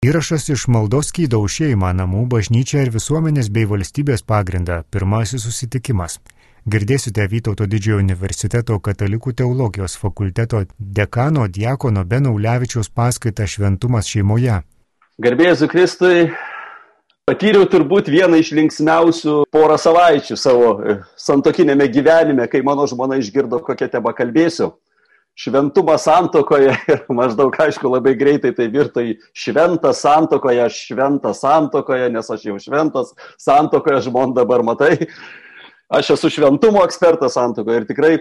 Įrašas iš maldos skydau šeimą namų bažnyčia ir visuomenės bei valstybės pagrindą - pirmasis susitikimas. Girdėsite Vytauto didžiojo universiteto katalikų teologijos fakulteto dekano Diekono Benaulevičiaus paskaitą Šventumas šeimoje. Garbėsiu Kristui, patyriau turbūt vieną iš linksmiausių porą savaičių savo santokinėme gyvenime, kai mano žmona išgirdo, kokią temą kalbėsiu šventumą santokoje ir maždaug, aišku, labai greitai tai virto į šventą santokoje, šventą santokoje, nes aš jau šventas santokoje, žmon dabar matai, aš esu šventumo ekspertas santokoje ir tikrai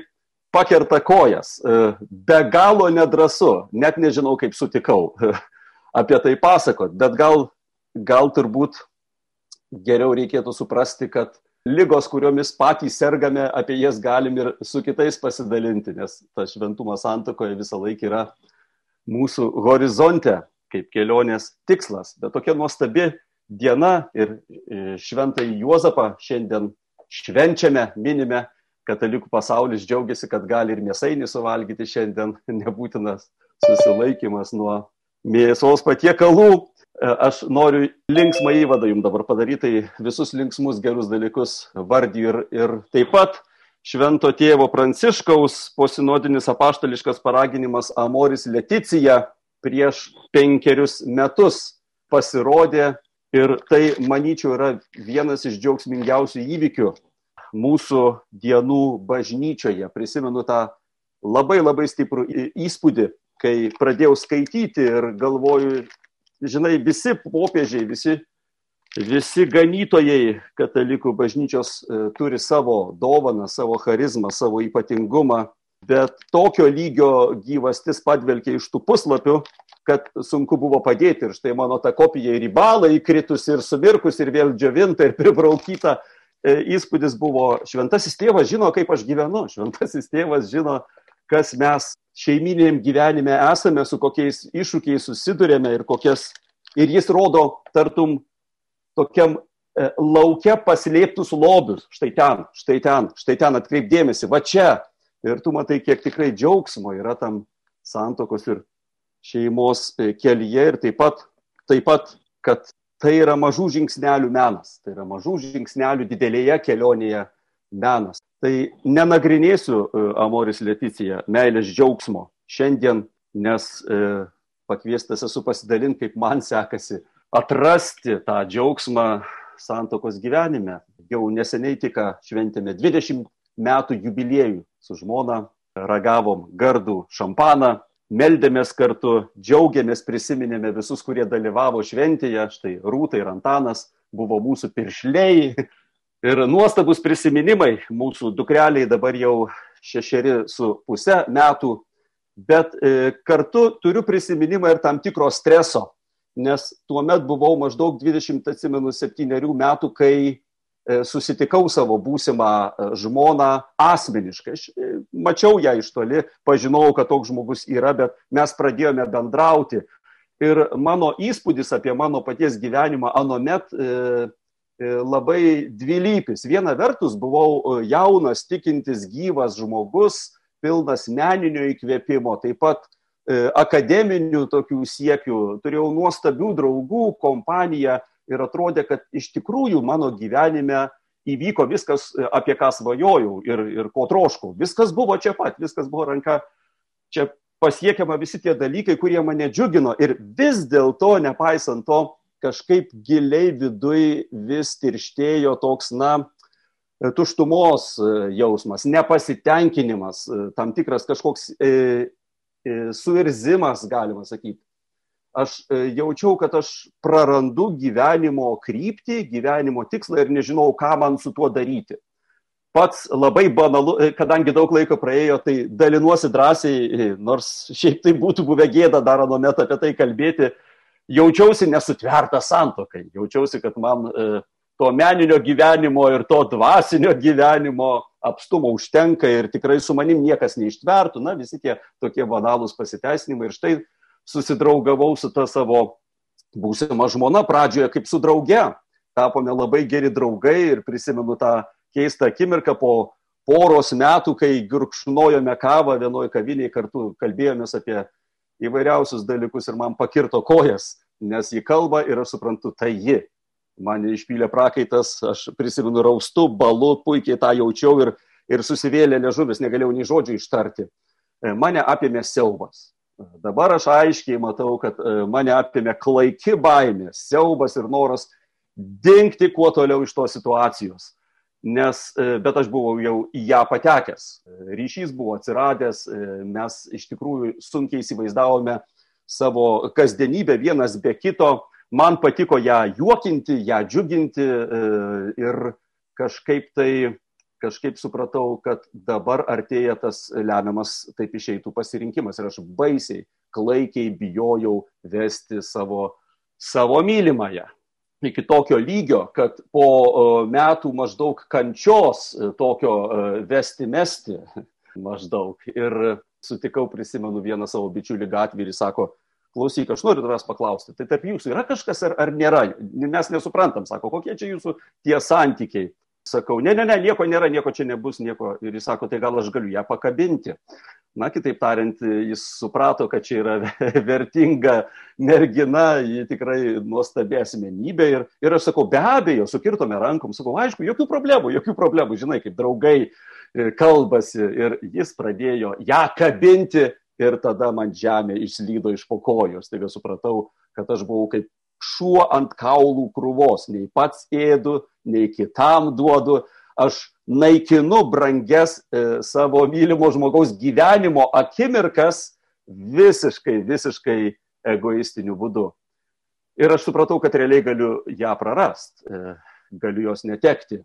pakerta kojas. E, be galo nedrasu, net nežinau, kaip sutikau apie tai pasakot, bet gal, gal turbūt geriau reikėtų suprasti, kad lygos, kuriomis patys sergame, apie jas galim ir su kitais pasidalinti, nes tas šventumas santokoje visą laiką yra mūsų horizonte kaip kelionės tikslas. Bet tokia nuostabi diena ir e, šventai Juozapą šiandien švenčiame, minime, katalikų pasaulis džiaugiasi, kad gali ir mėsainį suvalgyti šiandien, nebūtinas susilaikimas nuo mėsos patiekalų. E, aš noriu linksmą įvadą jums dabar padaryti, tai visus linksmus gerus dalykus vardį ir, ir taip pat švento tėvo Pranciškaus posinodinis apaštališkas paraginimas Amoris Leticija prieš penkerius metus pasirodė ir tai, manyčiau, yra vienas iš džiaugsmingiausių įvykių mūsų dienų bažnyčioje. Prisimenu tą labai labai stiprų įspūdį, kai pradėjau skaityti ir galvoju, žinai, visi popiežiai, visi, visi ganytojai katalikų bažnyčios e, turi savo dovaną, savo charizmą, savo ypatingumą, bet tokio lygio gyvastis padvelkė iš tų puslapių, kad sunku buvo padėti. Ir štai mano ta kopija ir į balą įkritus, ir sumirkus, ir vėl džiovinta, ir pribraukyta. E, įspūdis buvo, šventasis tėvas žino, kaip aš gyvenu, šventasis tėvas žino, kas mes šeiminėm gyvenime esame, su kokiais iššūkiais susidurėme ir kokias. Ir jis rodo, tartum, tokiam e, laukia paslėptus lobius. Štai ten, štai ten, štai ten atkreipdėmėsi, va čia. Ir tu matai, kiek tikrai džiaugsmo yra tam santokos ir šeimos e, kelyje. Ir taip pat, taip pat, kad tai yra mažų žingsnelių menas. Tai yra mažų žingsnelių didelėje kelionėje menas. Tai nenagrinėsiu e, Amoris Leticija, meilės džiaugsmo šiandien, nes e, pakviestas esu pasidalinti, kaip man sekasi atrasti tą džiaugsmą santokos gyvenime. Jau neseniai tik šventėme 20 metų jubiliejų su žmona, ragavom gardų šampaną, meldėmės kartu, džiaugiamės, prisiminėme visus, kurie dalyvavo šventėje, štai Rūta ir Antanas buvo mūsų piršliai, Ir nuostabus prisiminimai mūsų dukreliai dabar jau šešeri su pusę metų, bet e, kartu turiu prisiminimą ir tam tikro streso, nes tuo met buvau maždaug 20, atsimenu, 7 metų, kai e, susitikau savo būsimą e, žmoną asmeniškai. Aš mačiau ją iš toli, pažinojau, kad toks žmogus yra, bet mes pradėjome bendrauti. Ir mano įspūdis apie mano paties gyvenimą anomet E, labai dvilypis. Viena vertus buvau e, jaunas, tikintis, gyvas žmogus, pilnas meninio įkvėpimo, taip pat e, akademinių tokių siekių, turėjau nuostabių draugų, kompaniją ir atrodė, kad iš tikrųjų mano gyvenime įvyko viskas, apie ką svajojau ir, ir ko troškau. Viskas buvo čia pat, viskas buvo ranka, čia pasiekiama visi tie dalykai, kurie mane džiugino ir vis dėlto, nepaisant to, kažkaip giliai viduj vis tirštėjo toks, na, tuštumos e, jausmas, nepasitenkinimas, e, tam tikras kažkoks e, e, suirzimas, galima sakyti. Aš e, jaučiau, kad aš prarandu gyvenimo kryptį, gyvenimo tikslą ir nežinau, ką man su tuo daryti. Pats labai banalu, kadangi daug laiko praėjo, tai dalinuosi drąsiai, nors šiaip tai būtų buvę gėda dar anuomet apie tai kalbėti, jaučiausi nesutvertas santokai, jaučiausi, kad man e, to meninio gyvenimo ir to dvasinio gyvenimo apstumo užtenka ir tikrai su manim niekas neištvertų, na, visi tie tokie banalūs pasiteisinimai. Ir štai susidraugavau su ta savo būsima žmona pradžioje kaip su drauge, tapome labai geri draugai ir prisimenu tą keistą akimirką po poros metų, kai gurkšnojome kavą vienoje kavinėje kartu, kalbėjomės apie įvairiausius dalykus ir man pakirto kojas. nes ji kalba ir aš suprantu, tai ji. Mane išpylė prakaitas, aš prisimenu raustu, balu, puikiai tą jaučiau ir, ir susivėlė liežuvis, negalėjau nei žodžių ištarti. E, mane apėmė siaubas. Dabar aš aiškiai matau, kad e, mane apėmė klaiki baimė, siaubas ir noras dingti kuo toliau iš tos situacijos. Nes, e, bet aš buvau jau į ją patekęs. Ryšys buvo atsiradęs, mes iš tikrųjų sunkiai įsivaizdavome savo kasdienybę vienas be kito man patiko ją juokinti, ją džiuginti e, ir kažkaip tai, kažkaip supratau, kad dabar artėja tas lemiamas taip išeitų pasirinkimas ir aš baisiai, klaikiai bijojau vesti savo, savo mylimąją. Iki tokio lygio, kad po metų maždaug kančios e, tokio e, vesti mesti maždaug. Ir sutikau, prisimenu vieną savo bičiulį gatvį ir jis sako, klausyk, aš noriu tavęs paklausti, tai tarp jūsų yra kažkas ar, ar nėra? Mes nesuprantam, sako, kokie čia jūsų tie santykiai. Sakau, ne, ne, ne, nieko nėra, nieko čia nebus, nieko. Ir jis sako, tai gal aš galiu ją pakabinti. Na, kitaip tariant, jis suprato, kad čia yra vertinga mergina, ji tikrai nuostabi asmenybė. Ir, ir aš sakau, be abejo, sukirtome rankom, sakau, aišku, jokių problemų, jokių problemų, žinai, kaip draugai e, kalbasi. Ir jis pradėjo ją kabinti ir tada man žemė išslydo iš po kojų. Staiga supratau, kad aš buvau kaip šuo ant kaulų krūvos. Nei pats ėdu, nei kitam duodu. Aš naikinu brangias e, savo mylimo žmogaus gyvenimo akimirkas visiškai, visiškai egoistiniu būdu. Ir aš supratau, kad realiai galiu ją prarast, e, galiu jos netekti.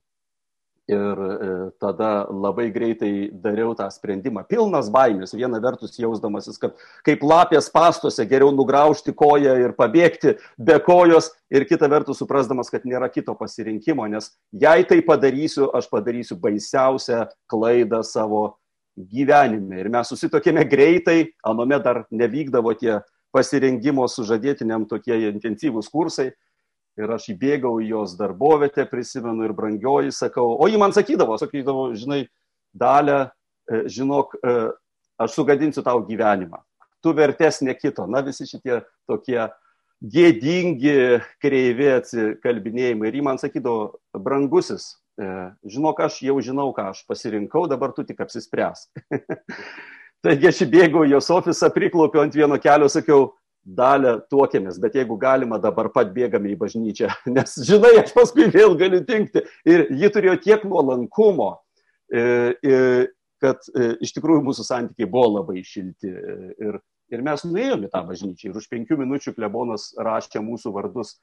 Ir e, tada labai greitai dariau tą sprendimą. Pilnas baimės. Viena vertus jausdamasis, kad kaip lapės pastuose geriau nugraužti koją ir pabėgti be kojos. Ir kita vertus suprasdamas, kad nėra kito pasirinkimo. Nes jei tai padarysiu, aš padarysiu baisiausią klaidą savo gyvenime. Ir mes susitokėme greitai. Anome dar nevykdavo tie pasirengimo sužadėtiniam tokie intensyvūs kursai ir aš įbėgau į jos darbovietę, prisimenu ir brangioji, sakau, o ji man sakydavo, sakydavo, žinai, dalę, e, žinok, e, aš sugadinsiu tau gyvenimą, tu vertės ne kito, na visi šitie tokie gėdingi, kreivi atsikalbinėjimai. Ir ji man sakydavo, brangusis, e, žinok, aš jau žinau, ką aš pasirinkau, dabar tu tik apsispręs. Taigi aš įbėgau į jos ofisą, priklaupiau ant vieno kelio, sakiau, dalę tuokėmės, bet jeigu galima, dabar pat bėgame į bažnyčią, nes žinai, aš paskui vėl galiu tinkti. Ir ji turėjo tiek nuolankumo, e, e, kad e, iš tikrųjų mūsų santykiai buvo labai šilti. Ir, ir mes nuėjome tą bažnyčią ir už penkių minučių klebonas rašė mūsų vardus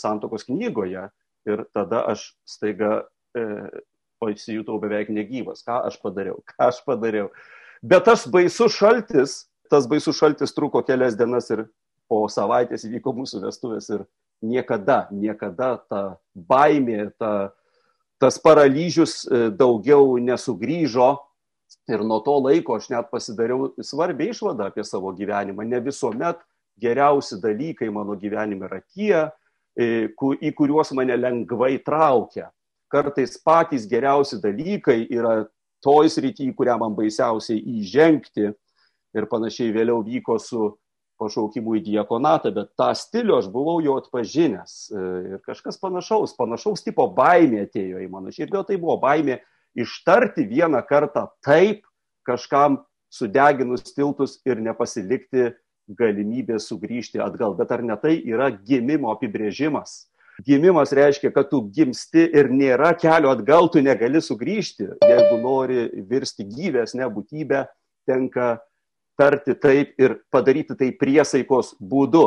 santokos knygoje ir tada aš staiga pasijutau beveik negyvas. Ką aš padariau? Ką aš padariau? Bet tas baisus šaltis tas baisus šaltis truko kelias dienas ir po savaitės įvyko mūsų vestuvės ir niekada, niekada ta baimė, ta, tas paralyžius e, daugiau nesugrįžo ir nuo to laiko aš net pasidariau svarbią išvadą apie savo gyvenimą. Ne visuomet geriausi dalykai mano gyvenime yra tie, e, į kuriuos mane lengvai traukia. Kartais patys geriausi dalykai yra toj srity, į kurią man baisiausiai įžengti ir panašiai vėliau vyko su pašaukimu į diakonatą, bet tą stilių aš buvau jau atpažinęs. E, ir kažkas panašaus, panašaus tipo baimė atėjo į mano širdį, tai buvo baimė ištarti vieną kartą taip kažkam sudeginus tiltus ir nepasilikti galimybė sugrįžti atgal. Bet ar ne tai yra gimimo apibrėžimas? Gimimas reiškia, kad tu gimsti ir nėra kelio atgal, tu negali sugrįžti. Jeigu nori virsti gyvesnę būtybę, tenka tarti taip ir padaryti tai priesaikos būdu.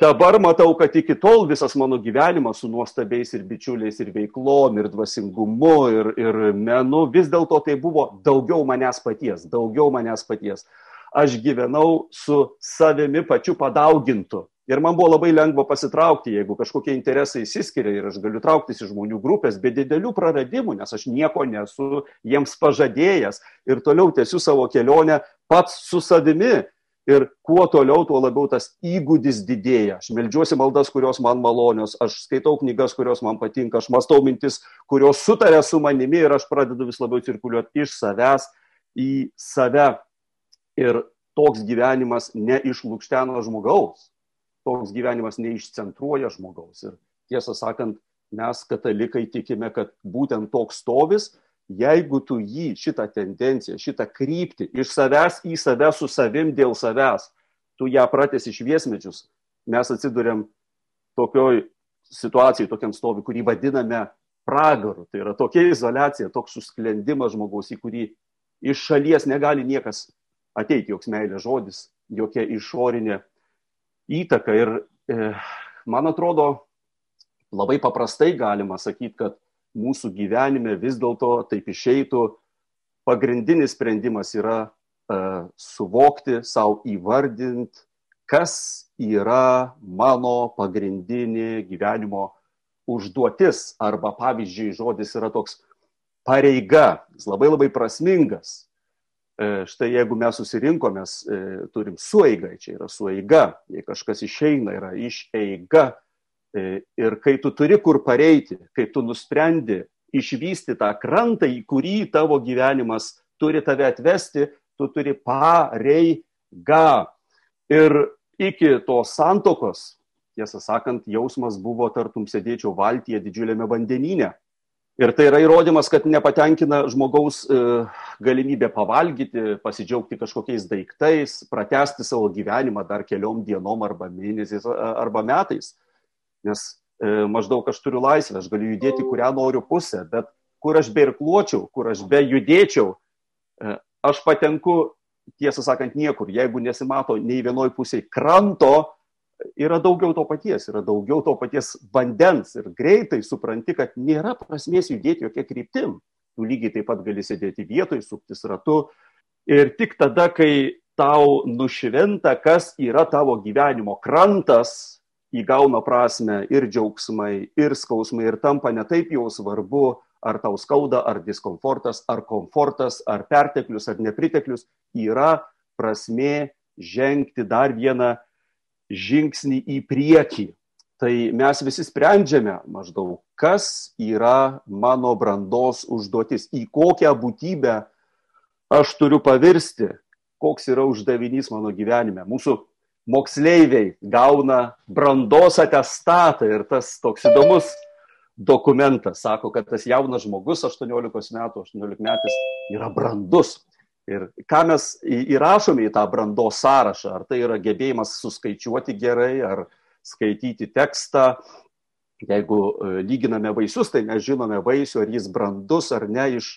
Dabar matau, kad iki tol visas mano gyvenimas su nuostabiais ir bičiuliais ir veiklom ir dvasingumu ir, ir menu vis dėlto tai buvo daugiau manęs paties, daugiau manęs paties. Aš gyvenau su savimi pačiu padaugintu. Ir man buvo labai lengva pasitraukti, jeigu kažkokie interesai įsiskiria ir aš galiu trauktis iš žmonių grupės be didelių praradimų, nes aš nieko nesu jiems pažadėjęs ir toliau tęsiu savo kelionę pats su savimi. Ir kuo toliau, tuo labiau tas įgūdis didėja. Aš melžiuosi maldas, kurios man malonios, aš skaitau knygas, kurios man patinka, aš mastau mintis, kurios sutarė su manimi ir aš pradedu vis labiau cirkuliuoti iš savęs į save. Ir toks gyvenimas neišlūkšteno žmogaus toks gyvenimas neišcentruoja žmogaus. Ir tiesą sakant, mes katalikai tikime, kad būtent toks stovis, jeigu tu jį, šitą tendenciją, šitą kryptį iš savęs į save su savim dėl savęs, tu ją pratesi šviesmečius, mes atsidurėm tokioj situacijai, tokiam stovi, kurį vadiname pragaru. Tai yra tokia izolacija, toks susklendimas žmogaus, į kurį iš šalies negali niekas ateiti, joks meilės žodis, jokia išorinė įtaka. Ir e, man atrodo, labai paprastai galima sakyti, kad mūsų gyvenime vis dėlto taip išeitų, pagrindinis sprendimas yra uh, suvokti, savo įvardinti, kas yra mano pagrindinė gyvenimo užduotis. Arba pavyzdžiui, žodis yra toks pareiga, jis labai labai prasmingas. E, štai jeigu mes susirinkomės, e, turim sueigą, čia yra sueiga, jei kažkas išeina, yra išeiga. E, ir kai tu turi kur pareiti, kai tu nusprendi išvysti tą krantą, į kurį tavo gyvenimas turi tave atvesti, tu turi pareigą. Ir iki tos santokos, tiesą sakant, jausmas buvo tartum sėdėčiau valtyje didžiuliame vandenyne. Ir tai yra įrodymas, kad nepatenkina žmogaus e, galimybė pavalgyti, pasidžiaugti kažkokiais daiktais, pratesti savo gyvenimą dar keliom dienom arba mėnesiais arba metais. Nes e, maždaug aš turiu laisvę, aš galiu judėti kurią noriu pusę, bet kur aš be ir kluočiau, kur aš be judėčiau, e, aš patenku tiesą sakant, niekur. Jeigu nesimato nei vienoj pusėje kranto, yra daugiau to paties, yra daugiau to paties vandens ir greitai supranti, kad nėra prasmės judėti jokia kryptim. Tu lygiai taip pat gali sėdėti vietoj, suktis ratu. Ir tik tada, kai tau nušventa, kas yra tavo gyvenimo krantas, įgauna prasme ir džiaugsmai, ir skausmai, ir tampa netaip jau svarbu, ar tau skauda, ar diskomfortas, ar komfortas, ar perteklius, ar nepriteklius, yra prasmė žengti dar vieną žingsnį į priekį. Tai mes visi sprendžiame maždaug, kas yra mano brandos užduotis, į kokią būtybę aš turiu pavirsti, koks yra uždavinys mano gyvenime. Mūsų moksleiviai gauna brandos atestatą ir tas toks įdomus dokumentas sako, kad tas jaunas žmogus, 18 metų, 18 metais, yra brandus. Ir ką mes įrašome į tą brandos sąrašą, ar tai yra gebėjimas suskaičiuoti gerai, ar skaityti tekstą. Jeigu e, lyginame vaisius, tai mes žinome vaisių, ar jis brandus ar ne iš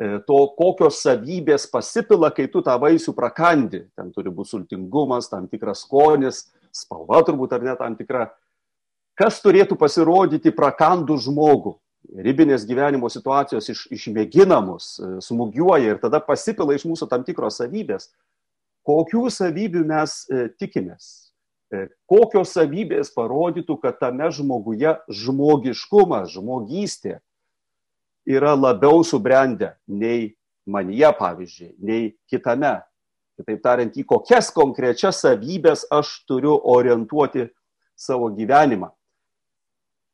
to, kokios savybės pasipila, kai tu tą vaisių prakandi. Ten turi būti sultingumas, tam tikras skonis, spalva turbūt ar ne tam tikra kas turėtų pasirodyti prakandų žmogų. Ribinės gyvenimo situacijos iš, išmėginamos, e, smūgiuoja ir tada pasipila iš mūsų tam tikros savybės. Kokių savybių mes e, tikimės? E, kokios savybės parodytų, kad tame žmoguje žmogiškumas, žmogystė yra labiau subrendę nei manyje, pavyzdžiui, nei kitame. Kitaip tariant, į kokias konkrečias savybės aš turiu orientuoti savo gyvenimą.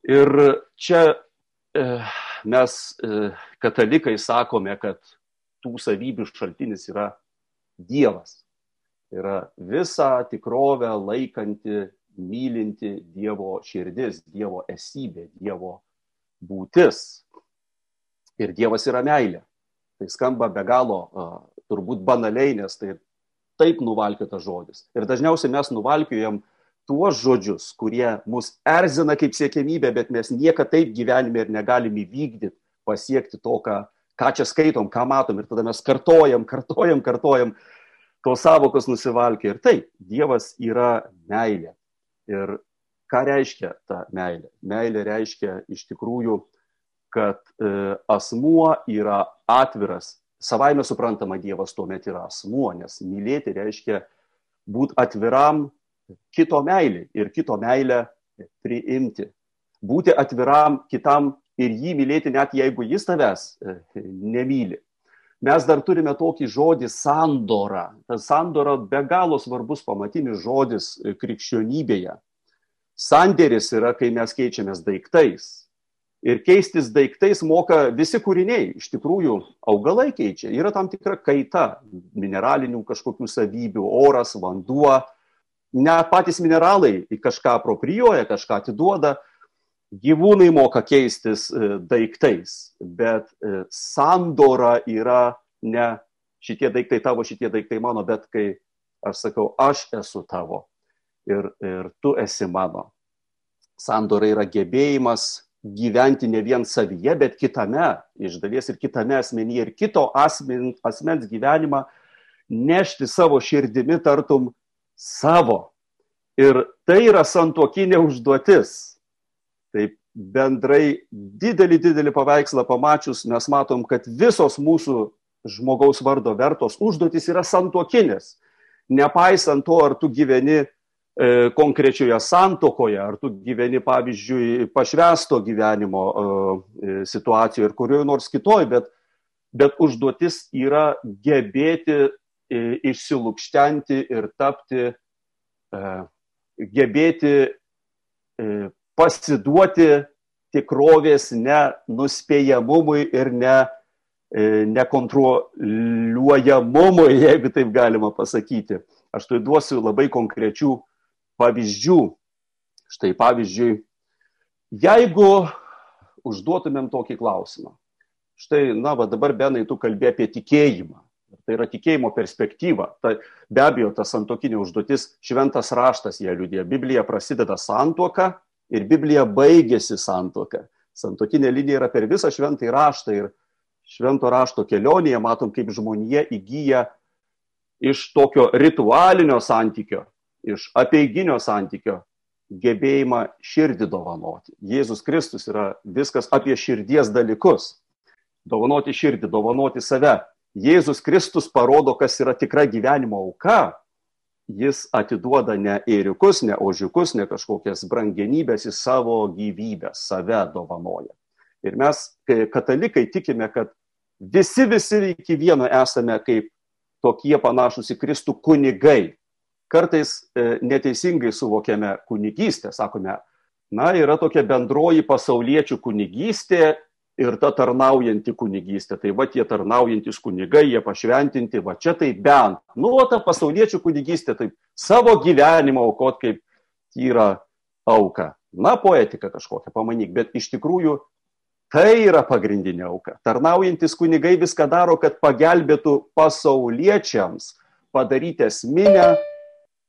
Ir čia e, mes e, katalikai sakome, kad tų savybių šaltinis yra Dievas. Yra visa tikrovę laikanti, mylinti Dievo širdis, Dievo esybė, Dievo būtis. Ir Dievas yra meilė. Tai skamba be galo turbūt banaliai, nes tai taip nuvalkiotas žodis. Ir dažniausiai mes nuvalkiojam tuos žodžius, kurie mus erzina kaip siekėmybė, bet mes niekada taip gyvenime ir negalim įvykdyti, pasiekti to, ką, ką čia skaitom, ką matom ir tada mes kartojam, kartojam, kartojam, tos savokos nusivalkia. Ir taip, Dievas yra meilė. Ir ką reiškia ta meilė? Meilė reiškia iš tikrųjų, kad e, asmuo yra atviras. Savaime suprantama, Dievas tuomet yra asmuo, nes mylėti reiškia būti atviram kito meilį ir kito meilę priimti. Būti atviram kitam ir jį mylėti, net jeigu jis tavęs e, nemyli. Mes dar turime tokį žodį sandora. Tas sandora be galo svarbus pamatinis žodis e, krikščionybėje. Sandėris yra, kai mes keičiamės daiktais. Ir keistis daiktais moka visi kūriniai. Iš tikrųjų, augalai keičia. Yra tam tikra kaita mineralinių kažkokių savybių, oras, vanduo, ne patys mineralai kažką aproprijuoja, kažką atiduoda, gyvūnai moka keistis e, daiktais, bet e, sandora yra ne šitie daiktai tavo, šitie daiktai mano, bet kai aš sakau, aš esu tavo ir, ir tu esi mano. Sandora yra gebėjimas gyventi ne vien savyje, bet kitame, iš dalies ir kitame asmenyje, ir kito asmen, asmens gyvenimą nešti savo širdimi tartum savo. Ir tai yra santuokinė užduotis Taip bendrai didelį, didelį paveikslą pamačius mes matom, kad visos mūsų žmogaus vardo vertos užduotis yra santuokinės. Nepaisant to, ar tu gyveni konkrečioje santokoje, ar tu gyveni, pavyzdžiui, pašvesto gyvenimo e, situacijoje ir kurioje nors kitoje, bet, bet užduotis yra gebėti e, išsilūkštenti ir tapti, e, gebėti e, pasiduoti tikrovės nenuspėjamumui ir ne, e, nekontroliuojamumui, jeigu taip galima pasakyti. Aš tai duosiu labai konkrečių pavyzdžių. Štai pavyzdžiui, jeigu užduotumėm tokį klausimą. Štai, na, va dabar Benai, tu kalbė apie tikėjimą. Tai yra tikėjimo perspektyva. Tai be abejo, ta santokinė užduotis, šventas raštas ją liūdė. Biblija prasideda santuoka, ir Biblija baigėsi santoka. Santokinė linija yra per visą šventąjį raštą ir švento rašto kelionėje matom, kaip žmonija įgyja iš tokio ritualinio santykio, iš apieiginio santykio gebėjimą širdį dovanoti. Jėzus Kristus yra viskas apie širdies dalykus. Dovanoti širdį, dovanoti save. Jėzus Kristus parodo, kas yra tikra gyvenimo auka jis atiduoda ne ėriukus, ne ožiukus, ne kažkokias brangenybės į savo gyvybę, save dovanoja. Ir mes, katalikai, tikime, kad visi, visi iki vieno esame kaip tokie panašus į Kristų kunigai. Kartais e, neteisingai suvokiame kunigystę, sakome, na, yra tokia bendroji pasauliečių kunigystė ir ta tarnaujanti kunigystė. Tai va tie tarnaujantis kunigai, jie pašventinti, va čia tai bent. Nu, o ta pasauliečių kunigystė, taip savo gyvenimą aukot kaip yra auka. Na, poetika kažkokia, pamanyk, bet iš tikrųjų tai yra pagrindinė auka. Tarnaujantis kunigai viską daro, kad pagelbėtų pasauliečiams padaryti esminę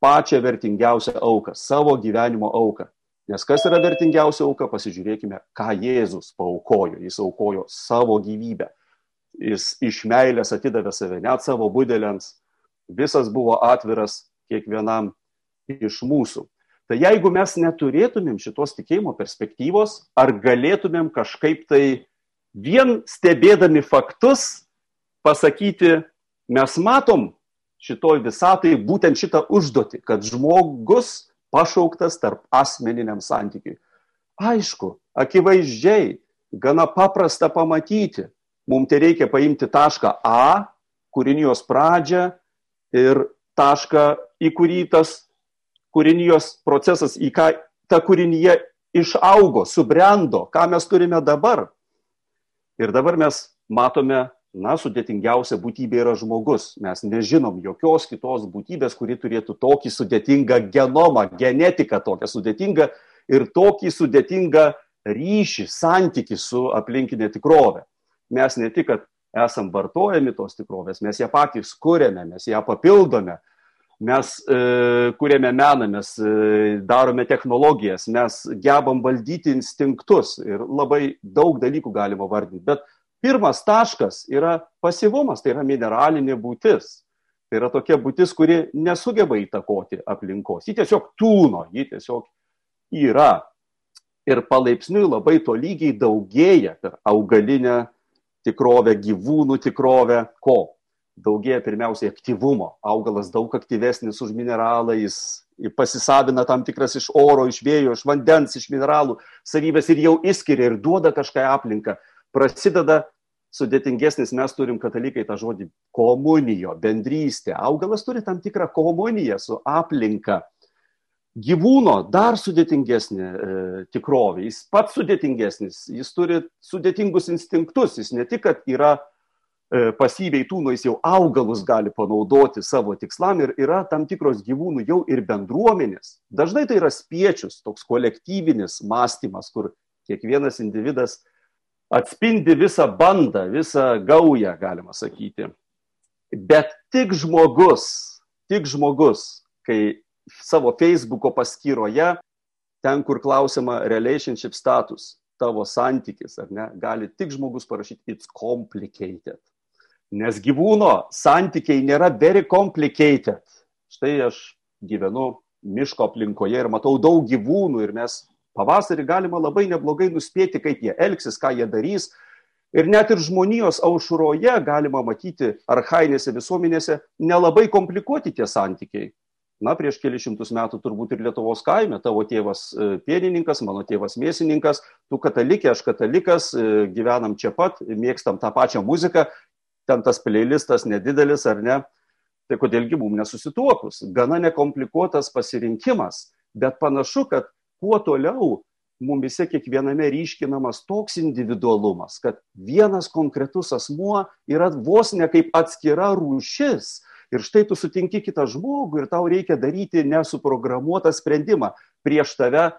pačią vertingiausią auką, savo gyvenimo auką. Nes kas yra vertingiausia auka, pasižiūrėkime, ką Jėzus paukojo. Jis aukojo savo gyvybę. Jis iš meilės atidavė save net savo būdeliams. Visas buvo atviras kiekvienam iš mūsų. Tai jeigu mes neturėtumėm šitos tikėjimo perspektyvos, ar galėtumėm kažkaip tai vien stebėdami faktus pasakyti, mes matom šitoj visatai būtent šitą užduotį, kad žmogus pašauktas tarp asmeniniam santykiui. Aišku, akivaizdžiai, gana paprasta pamatyti. Mums tai reikia paimti tašką A, kūrinijos pradžią ir tašką, į kurį tas kūrinijos procesas, į ką ta kūrinyje išaugo, subrendo, ką mes turime dabar. Ir dabar mes matome na, sudėtingiausia būtybė yra žmogus. Mes nežinom jokios kitos būtybės, kuri turėtų tokį sudėtingą genomą, genetiką tokią sudėtingą ir tokį sudėtingą ryšį, santyki su aplinkinė tikrovė. Mes ne tik, kad esam vartojami tos tikrovės, mes ją patys kūrėme, mes ją papildome, mes e, kūrėme meną, mes e, darome technologijas, mes gebam valdyti instinktus ir labai daug dalykų galima vardinti. Bet Pirmas taškas yra pasivumas, tai yra mineralinė būtis. Tai yra tokia būtis, kuri nesugeba įtakoti aplinkos. Ji tiesiog tūno, ji tiesiog yra. Ir palaipsniui labai tolygiai daugėja per augalinę tikrovę, gyvūnų tikrovę, ko? Daugėja pirmiausiai aktyvumo. Augalas daug aktyvesnis už mineralą, jis pasisavina tam tikras iš oro, iš vėjo, iš vandens, iš mineralų savybės ir jau įskiria ir duoda kažką aplinką prasideda sudėtingesnis, mes turim katalikai tą žodį komunijo, bendrystė. Augalas turi tam tikrą komuniją su aplinka. Gyvūno dar sudėtingesnė e, tikrovė, jis pats sudėtingesnis, jis turi sudėtingus instinktus, jis ne tik, kad yra e, pasyviai tūno, jis jau augalus gali panaudoti savo tikslam ir yra tam tikros gyvūnų jau ir bendruomenės. Dažnai tai yra spiečius, toks kolektyvinis mąstymas, kur kiekvienas individas atspindi visą bandą, visą gaują, galima sakyti. Bet tik žmogus, tik žmogus, kai savo Facebook'o paskyroje, ten, kur klausima relationship status, tavo santykis, ar ne, gali tik žmogus parašyti it's complicated. Nes gyvūno santykiai nėra very complicated. Štai aš gyvenu miško aplinkoje ir matau daug gyvūnų ir mes pavasarį galima labai neblogai nuspėti, kaip jie elgsis, ką jie darys. Ir net ir žmonijos aušroje galima matyti arhainėse visuomenėse nelabai komplikuoti tie santykiai na, prieš kelišimtus metų turbūt ir Lietuvos kaime, tavo tėvas e, pienininkas, mano tėvas mėsininkas, tu katalikė, aš katalikas, e, gyvenam čia pat, mėgstam tą pačią muziką, ten tas playlistas nedidelis ar ne, tai kodėlgi mums nesusituokus. Gana nekomplikuotas pasirinkimas, bet panašu, kad kuo toliau mumise kiekviename ryškinamas toks individualumas, kad vienas konkretus asmuo yra vos ne kaip atskira rūšis, Ir štai tu sutinki kitą žmogų ir tau reikia daryti nesuprogramuotą sprendimą prieš tave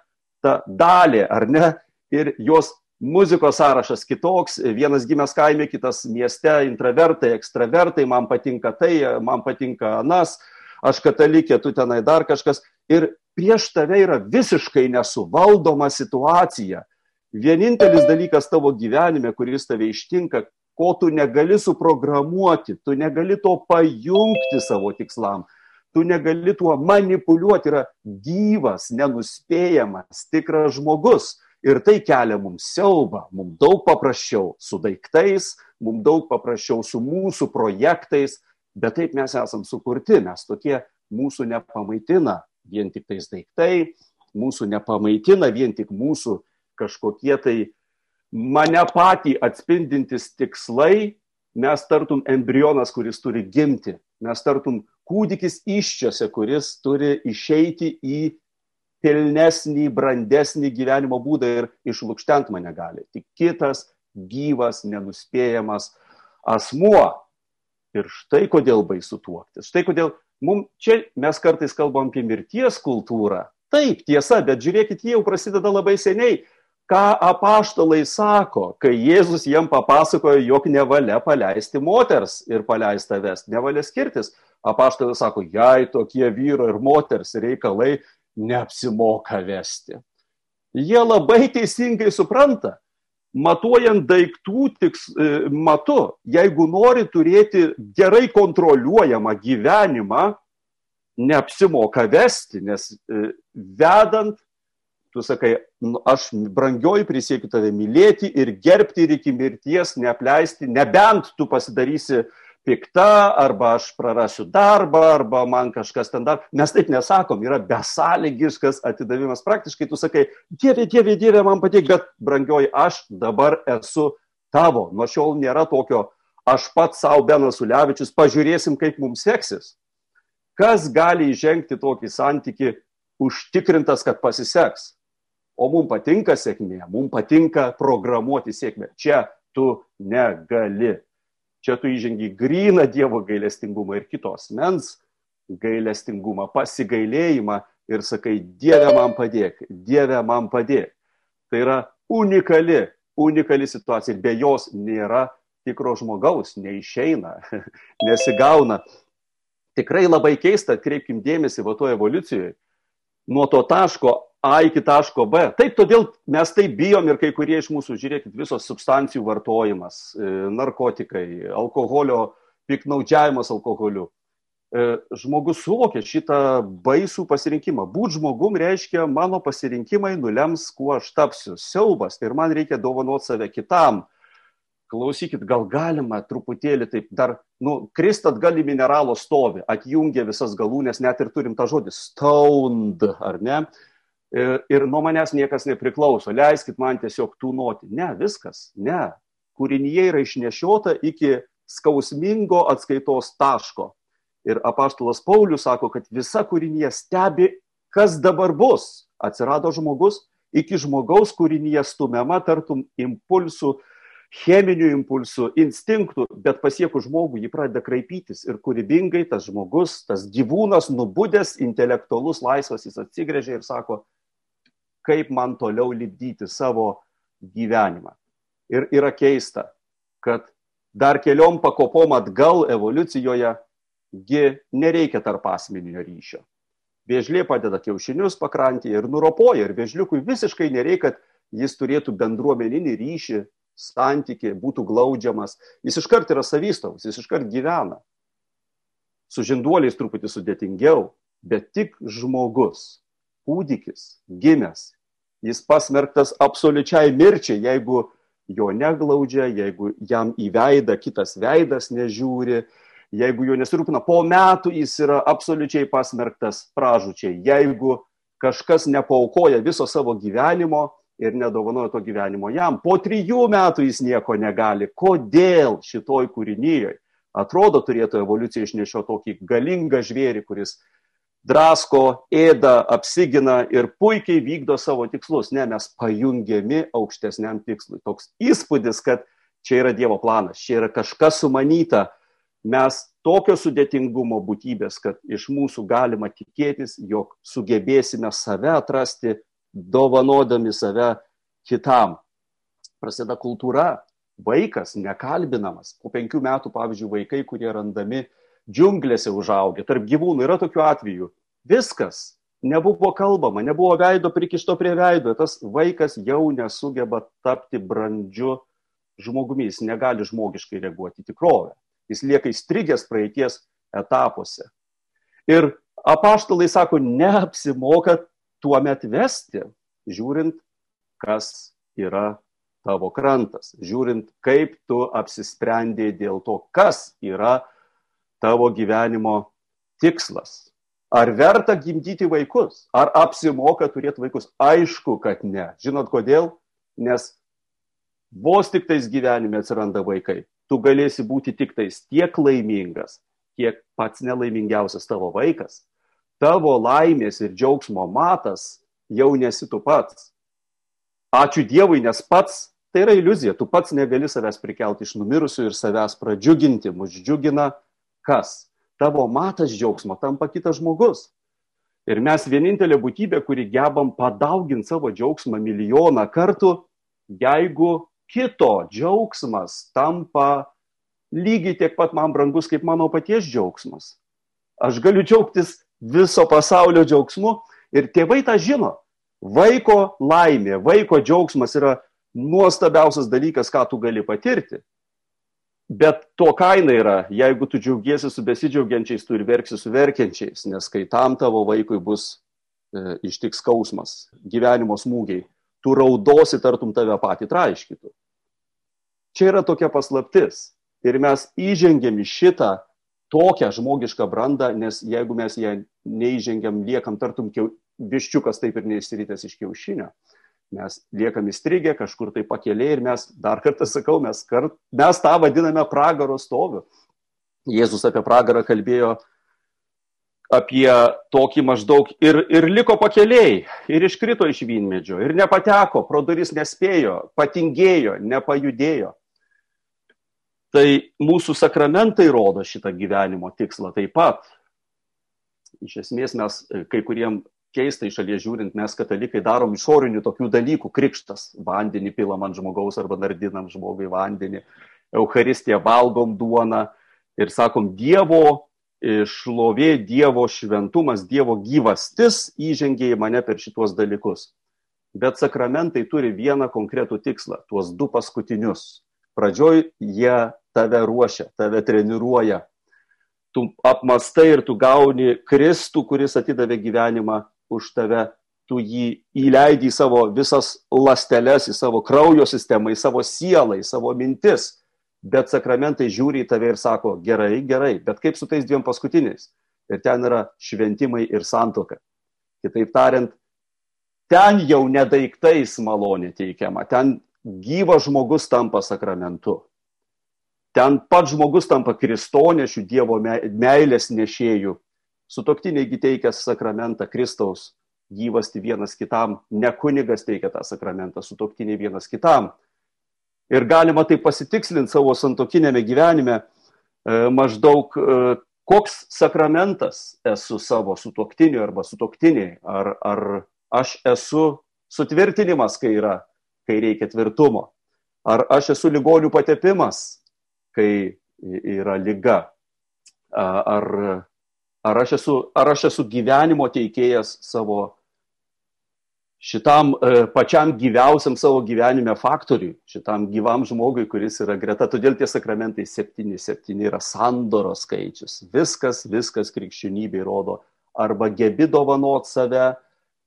tą dalį, ar ne? Ir jos muzikos sąrašas kitoks, vienas gimęs kaime, kitas mieste, intravertai, ekstravertai, man patinka tai, man patinka anas, aš katalikė, tu tenai dar kažkas. Ir prieš tave yra visiškai nesuvaldoma situacija. Vienintelis dalykas tavo gyvenime, kuris tave ištinka, ko tu negali suprogramuoti, tu negali to pajungti savo tikslam, tu negali tuo manipuliuoti, yra gyvas, nenuspėjamas, tikras žmogus. Ir tai kelia mums siaubą, mums daug paprasčiau su daiktais, mums daug paprasčiau su mūsų projektais, bet taip mes esam sukurti, mes tokie mūsų nepamaitina vien tik tais daiktai, mūsų nepamaitina vien tik mūsų kažkokie tai mane patį atspindintis tikslai, mes tartum embrionas, kuris turi gimti, mes tartum kūdikis iščiose, kuris turi išeiti į pilnesnį, brandesnį gyvenimo būdą ir išlūkštent mane gali. Tik kitas gyvas, nenuspėjamas asmuo. Ir štai kodėl baisu tuoktis. Štai kodėl mums čia mes kartais kalbam apie mirties kultūrą. Taip, tiesa, bet žiūrėkit, jie jau prasideda labai seniai ką apaštalai sako, kai Jėzus jiem papasakojo, jog nevalia paleisti moters ir paleista vest, nevalia skirtis. Apaštalai sako, jei tokie vyro ir moters reikalai neapsimoka vesti. Jie labai teisingai supranta, matuojant daiktų tiks, e, matu, jeigu nori turėti gerai kontroliuojamą gyvenimą, neapsimoka vesti, nes e, vedant tu sakai, nu, aš brangioji prisiekiu tave mylėti ir gerbti ir iki mirties neapleisti, nebent tu pasidarysi pikta, arba aš prarasiu darbą, arba man kažkas ten dar. Mes taip nesakom, yra besąlygiškas atidavimas. Praktiškai tu sakai, Dieve, Dieve, Dieve, man patik, bet brangioji, aš dabar esu tavo. Nuo šiol nėra tokio, aš pats savo Benas Ulevičius, pažiūrėsim, kaip mums seksis. Kas gali įžengti tokį santyki užtikrintas, kad pasiseks? O mums patinka sėkmė, mums patinka programuoti sėkmę. Čia tu negali. Čia tu įžengi gryną Dievo gailestingumą ir kitos mens gailestingumą, pasigailėjimą ir sakai, Dieve man padėk, Dieve man padėk. Tai yra unikali, unikali situacija ir be jos nėra tikro žmogaus, neišeina, nesigauna. Tikrai labai keista, atkreipkim dėmesį va to evoliucijoje. Nuo to taško A iki taško B. Taip, todėl mes taip bijom ir kai kurie iš mūsų, žiūrėkit, visos substancijų vartojimas, e, narkotikai, alkoholio, piknaudžiavimas alkoholiu. E, žmogus suvokia šitą baisų pasirinkimą. Būt žmogum reiškia, mano pasirinkimai nulems, kuo aš tapsiu. Siaubas ir man reikia dovanoti save kitam. Klausykit, gal galima truputėlį taip dar, nu, kristat gal į mineralo stovi, atjungia visas galūnės, net ir turim tą žodį stoned, ar ne? ir, ir nuo manęs niekas nepriklauso, leiskit man tiesiog tūnoti. Ne, viskas, ne. Kūrinyje yra išnešiota iki skausmingo atskaitos taško. Ir apaštalas Paulius sako, kad visa kūrinyje stebi, kas dabar bus. Atsirado žmogus, iki žmogaus kūrinyje stumiama tartum impulsų cheminių impulsų, instinktų, bet pasiekus žmogų jį pradeda kraipytis ir kūrybingai tas žmogus, tas gyvūnas, nubudęs, intelektualus, laisvas, jis atsigrėžia ir sako, kaip man toliau lipdyti savo gyvenimą. Ir yra keista, kad dar keliom pakopom atgal evoliucijoje gi nereikia tarp asmeninio ryšio. Vėžlė padeda kiaušinius pakrantėje ir nuropoja ir vėžliukui visiškai nereikia, kad jis turėtų bendruomeninį ryšį, santyki, būtų glaudžiamas. Jis iškart yra savystovas, jis iškart gyvena. Su žinduoliais truputį sudėtingiau, bet tik žmogus, kūdikis, gimęs, jis pasmerktas absoliučiai mirčiai, jeigu jo neglaudžia, jeigu jam į veidą kitas veidas nežiūri, jeigu jo nesirūpina, po metų jis yra absoliučiai pasmerktas pražučiai, jeigu kažkas nepaukoja viso savo gyvenimo, ir nedovanojo to gyvenimo jam. Po trijų metų jis nieko negali. Kodėl šitoj kūrinyje atrodo turėtų evoliucija išnešio tokį galingą žvėrį, kuris drasko, ėda, apsigina ir puikiai vykdo savo tikslus. Ne, mes pajungiami aukštesniam tikslui. Toks įspūdis, kad čia yra Dievo planas, čia yra kažkas sumanyta. Mes tokio sudėtingumo būtybės, kad iš mūsų galima tikėtis, jog sugebėsime save atrasti dovanodami save kitam. Prasideda kultūra, vaikas nekalbinamas. Po penkių metų, pavyzdžiui, vaikai, kurie randami džiunglėse užaugę, tarp gyvūnų yra tokių atvejų. Viskas. Nebuvo kalbama, nebuvo veido prikišto prie veido. Tas vaikas jau nesugeba tapti brandžiu žmogumi, jis negali žmogiškai reaguoti į tikrovę. Jis lieka įstrigęs praeities etapuose. Ir apaštalai sako, neapsimoka tuomet vesti, žiūrint, kas yra tavo krantas, žiūrint, kaip tu apsisprendėjai dėl to, kas yra tavo gyvenimo tikslas. Ar verta gimdyti vaikus? Ar apsimoka turėti vaikus? Aišku, kad ne. Žinot kodėl? Nes vos tik tais gyvenime atsiranda vaikai. Tu galėsi būti tik tais tiek laimingas, kiek pats nelaimingiausias tavo vaikas, tavo laimės ir džiaugsmo matas jau nesi tu pats. Ačiū Dievui, nes pats tai yra iliuzija, tu pats negali savęs prikelti iš numirusių ir savęs pradžiuginti, mus džiugina kas? Tavo matas džiaugsmo tampa kitas žmogus. Ir mes vienintelė būtybė, kuri gebam padauginti savo džiaugsmą milijoną kartų, jeigu kito džiaugsmas tampa lygiai tiek pat man brangus kaip mano paties džiaugsmas. Aš galiu džiaugtis viso pasaulio džiaugsmu ir tėvai tą žino. Vaiko laimė, vaiko džiaugsmas yra nuostabiausias dalykas, ką tu gali patirti. Bet to kaina yra, jeigu tu džiaugiesi su besidžiaugiančiais, tu ir verksi su verkiančiais, nes kai tam tavo vaikui bus e, ištiks skausmas, gyvenimo smūgiai, tu raudosi tartum tave patį traiškytų. Čia yra tokia paslaptis. Ir mes įžengėm į šitą tokią žmogišką brandą, nes jeigu mes ją neįžengiam, liekam tartum viščiukas taip ir neįsirytęs iš kiaušinio, mes liekam įstrigę kažkur tai pakeliai ir mes, dar kartą sakau, mes, kart, mes tą vadiname pragaro stoviu. Jėzus apie pragarą kalbėjo apie tokį maždaug ir, ir liko pakeliai, ir iškrito iš vynmedžio, ir nepateko, pro duris nespėjo, patingėjo, nepajudėjo. Tai mūsų sakramentai rodo šitą gyvenimo tikslą taip pat. Iš esmės mes kai kuriem keistai šalies žiūrint, mes katalikai darom išorinių tokių dalykų, krikštas, vandenį pilam ant žmogaus arba nardinam žmogui vandenį, Euharistiją valgom duoną ir sakom, Dievo šlovė, Dievo šventumas, Dievo gyvastis įžengė į mane per šituos dalykus. Bet sakramentai turi vieną konkretų tikslą, tuos du paskutinius Pradžioj jie tave ruošia, tave treniruoja. Tu apmastai ir tu gauni Kristų, kuris atidavė gyvenimą už tave. Tu jį įleidai į savo visas lasteles, į savo kraujo sistemą, į savo sielą, į savo mintis. Bet sakramentai žiūri į tave ir sako, gerai, gerai, bet kaip su tais dviem paskutiniais? Ir ten yra šventimai ir santoka. Kitaip tariant, ten jau nedaiktais malonė teikiama, ten gyvas žmogus tampa sakramentu. Ten pats žmogus tampa kristonešių Dievo meilės nešėjų. Sutoktiniai teikia sakramentą Kristaus gyvasti vienas kitam, ne kunigas teikia tą sakramentą, sutoktiniai vienas kitam. Ir galima tai pasitikslinti savo santokinėme gyvenime maždaug, koks sakramentas esu savo sutoktiniu arba sutoktiniai, ar, ar aš esu sutvirtinimas, kai, yra, kai reikia tvirtumo, ar aš esu ligonių patepimas, kai yra lyga, ar, ar, aš esu, ar aš esu gyvenimo teikėjas savo šitam e, pačiam gyviausiam savo gyvenime faktoriui, šitam gyvam žmogui, kuris yra greta. Todėl tie sakramentai 7-7 yra sandoro skaičius. Viskas, viskas krikščionybė rodo. Arba gebi dovanot save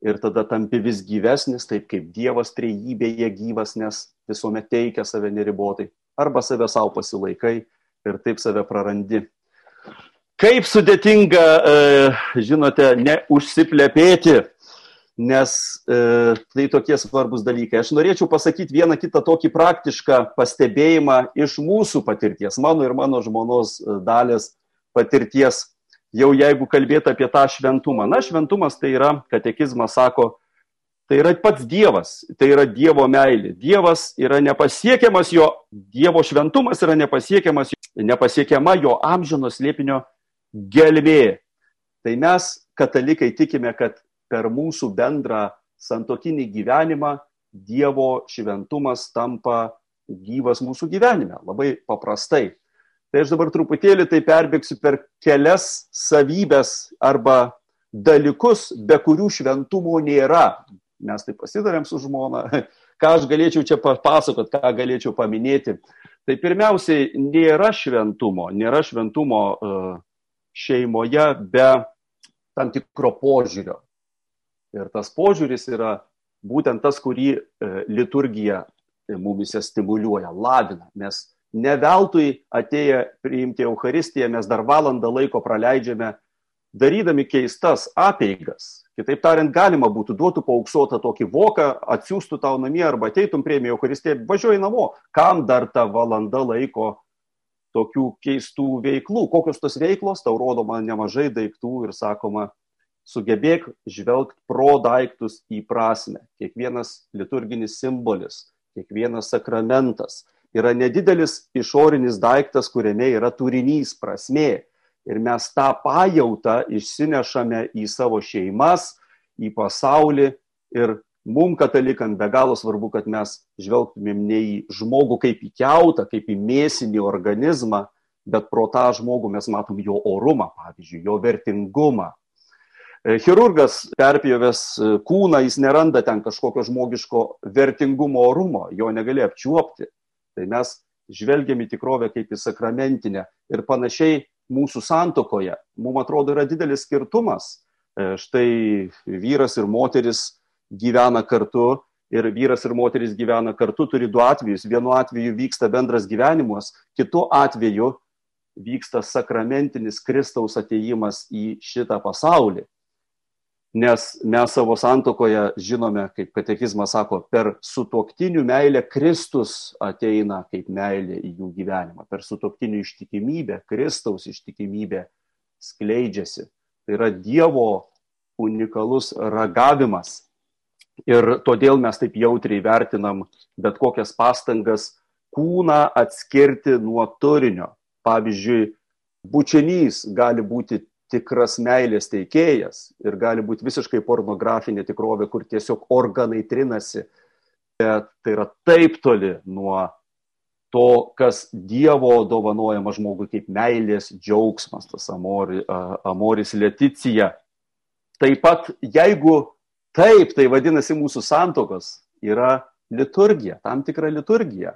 ir tada tampi vis gyvesnis, taip kaip Dievas trejybėje gyvas, nes visuomet teikia save neribotai. Arba save savo pasilaikai ir taip save prarandi. Kaip sudėtinga, e, žinote, neužsiplepėti nes e, tai tokie svarbus dalykai. Aš norėčiau pasakyti vieną kitą tokį praktišką pastebėjimą iš mūsų patirties, mano ir mano žmonos e, dalės patirties, jau jeigu kalbėti apie tą šventumą. Na, šventumas tai yra, katekizmas sako, tai yra pats Dievas, tai yra Dievo meilė. Dievas yra nepasiekiamas jo, Dievo šventumas yra nepasiekiamas, nepasiekiama jo amžinos liepinio gelmė. Tai mes, katalikai, tikime, kad per mūsų bendrą santokinį gyvenimą Dievo šventumas tampa gyvas mūsų gyvenime. Labai paprastai. Tai aš dabar truputėlį tai perbėgsiu per kelias savybės arba dalykus, be kurių šventumo nėra. Mes tai pasidarėm su žmona. Ką aš galėčiau čia papasakot, ką galėčiau paminėti. Tai pirmiausiai, nėra šventumo, nėra šventumo e, šeimoje be tam tikro požiūrio. Ir tas požiūris yra būtent tas, kurį e, liturgija e, mumise stimuliuoja, lavina. Mes ne veltui atėję priimti Euharistiją, mes dar valandą laiko praleidžiame darydami keistas apeigas. Kitaip tariant, galima būtų duotų pauksuotą tokį voką, atsiųstų tau namie arba ateitum prie Euharistiją, važiuoji namo. Kam dar tą valandą laiko tokių keistų veiklų? Kokios tos veiklos, tau rodoma nemažai daiktų ir sakoma, sugebėk žvelgti pro daiktus į prasme. Kiekvienas liturginis simbolis, kiekvienas sakramentas yra nedidelis išorinis daiktas, kuriame yra turinys, prasmė. Ir mes tą pajautą išsinešame į savo šeimas, į pasaulį ir mums katalikam be galo svarbu, kad mes žvelgtumėm ne į žmogų kaip į keutą, kaip į mėsinį organizmą, bet pro tą žmogų mes matom jo orumą, pavyzdžiui, jo vertingumą, E, chirurgas perpjovęs e, kūną, jis neranda ten kažkokio žmogiško vertingumo orumo, jo negali apčiuopti. Tai mes žvelgiam į tikrovę kaip į sakramentinę ir panašiai mūsų santokoje. Mums atrodo yra didelis skirtumas. E, štai vyras ir moteris gyvena kartu ir vyras ir moteris gyvena kartu, turi du atvejus. Vienu atveju vyksta bendras gyvenimas, kitu atveju vyksta sakramentinis Kristaus ateimas į šitą pasaulį nes mes savo santokoje žinome, kaip katekizmas sako, per sutoktinių meilę Kristus ateina kaip meilė į jų gyvenimą, per sutoktinių ištikimybę, Kristaus ištikimybę skleidžiasi. Tai yra Dievo unikalus ragavimas. Ir todėl mes taip jautriai vertinam bet kokias pastangas kūną atskirti nuo turinio. Pavyzdžiui, bučinys gali būti tikras meilės teikėjas ir gali būti visiškai pornografinė tikrovė, kur tiesiog organai trinasi, bet tai yra taip toli nuo to, kas Dievo dovanojama žmogui kaip meilės džiaugsmas, tas amori, amoris leticija. Taip pat, jeigu taip, tai vadinasi mūsų santokos yra liturgija, tam tikra liturgija.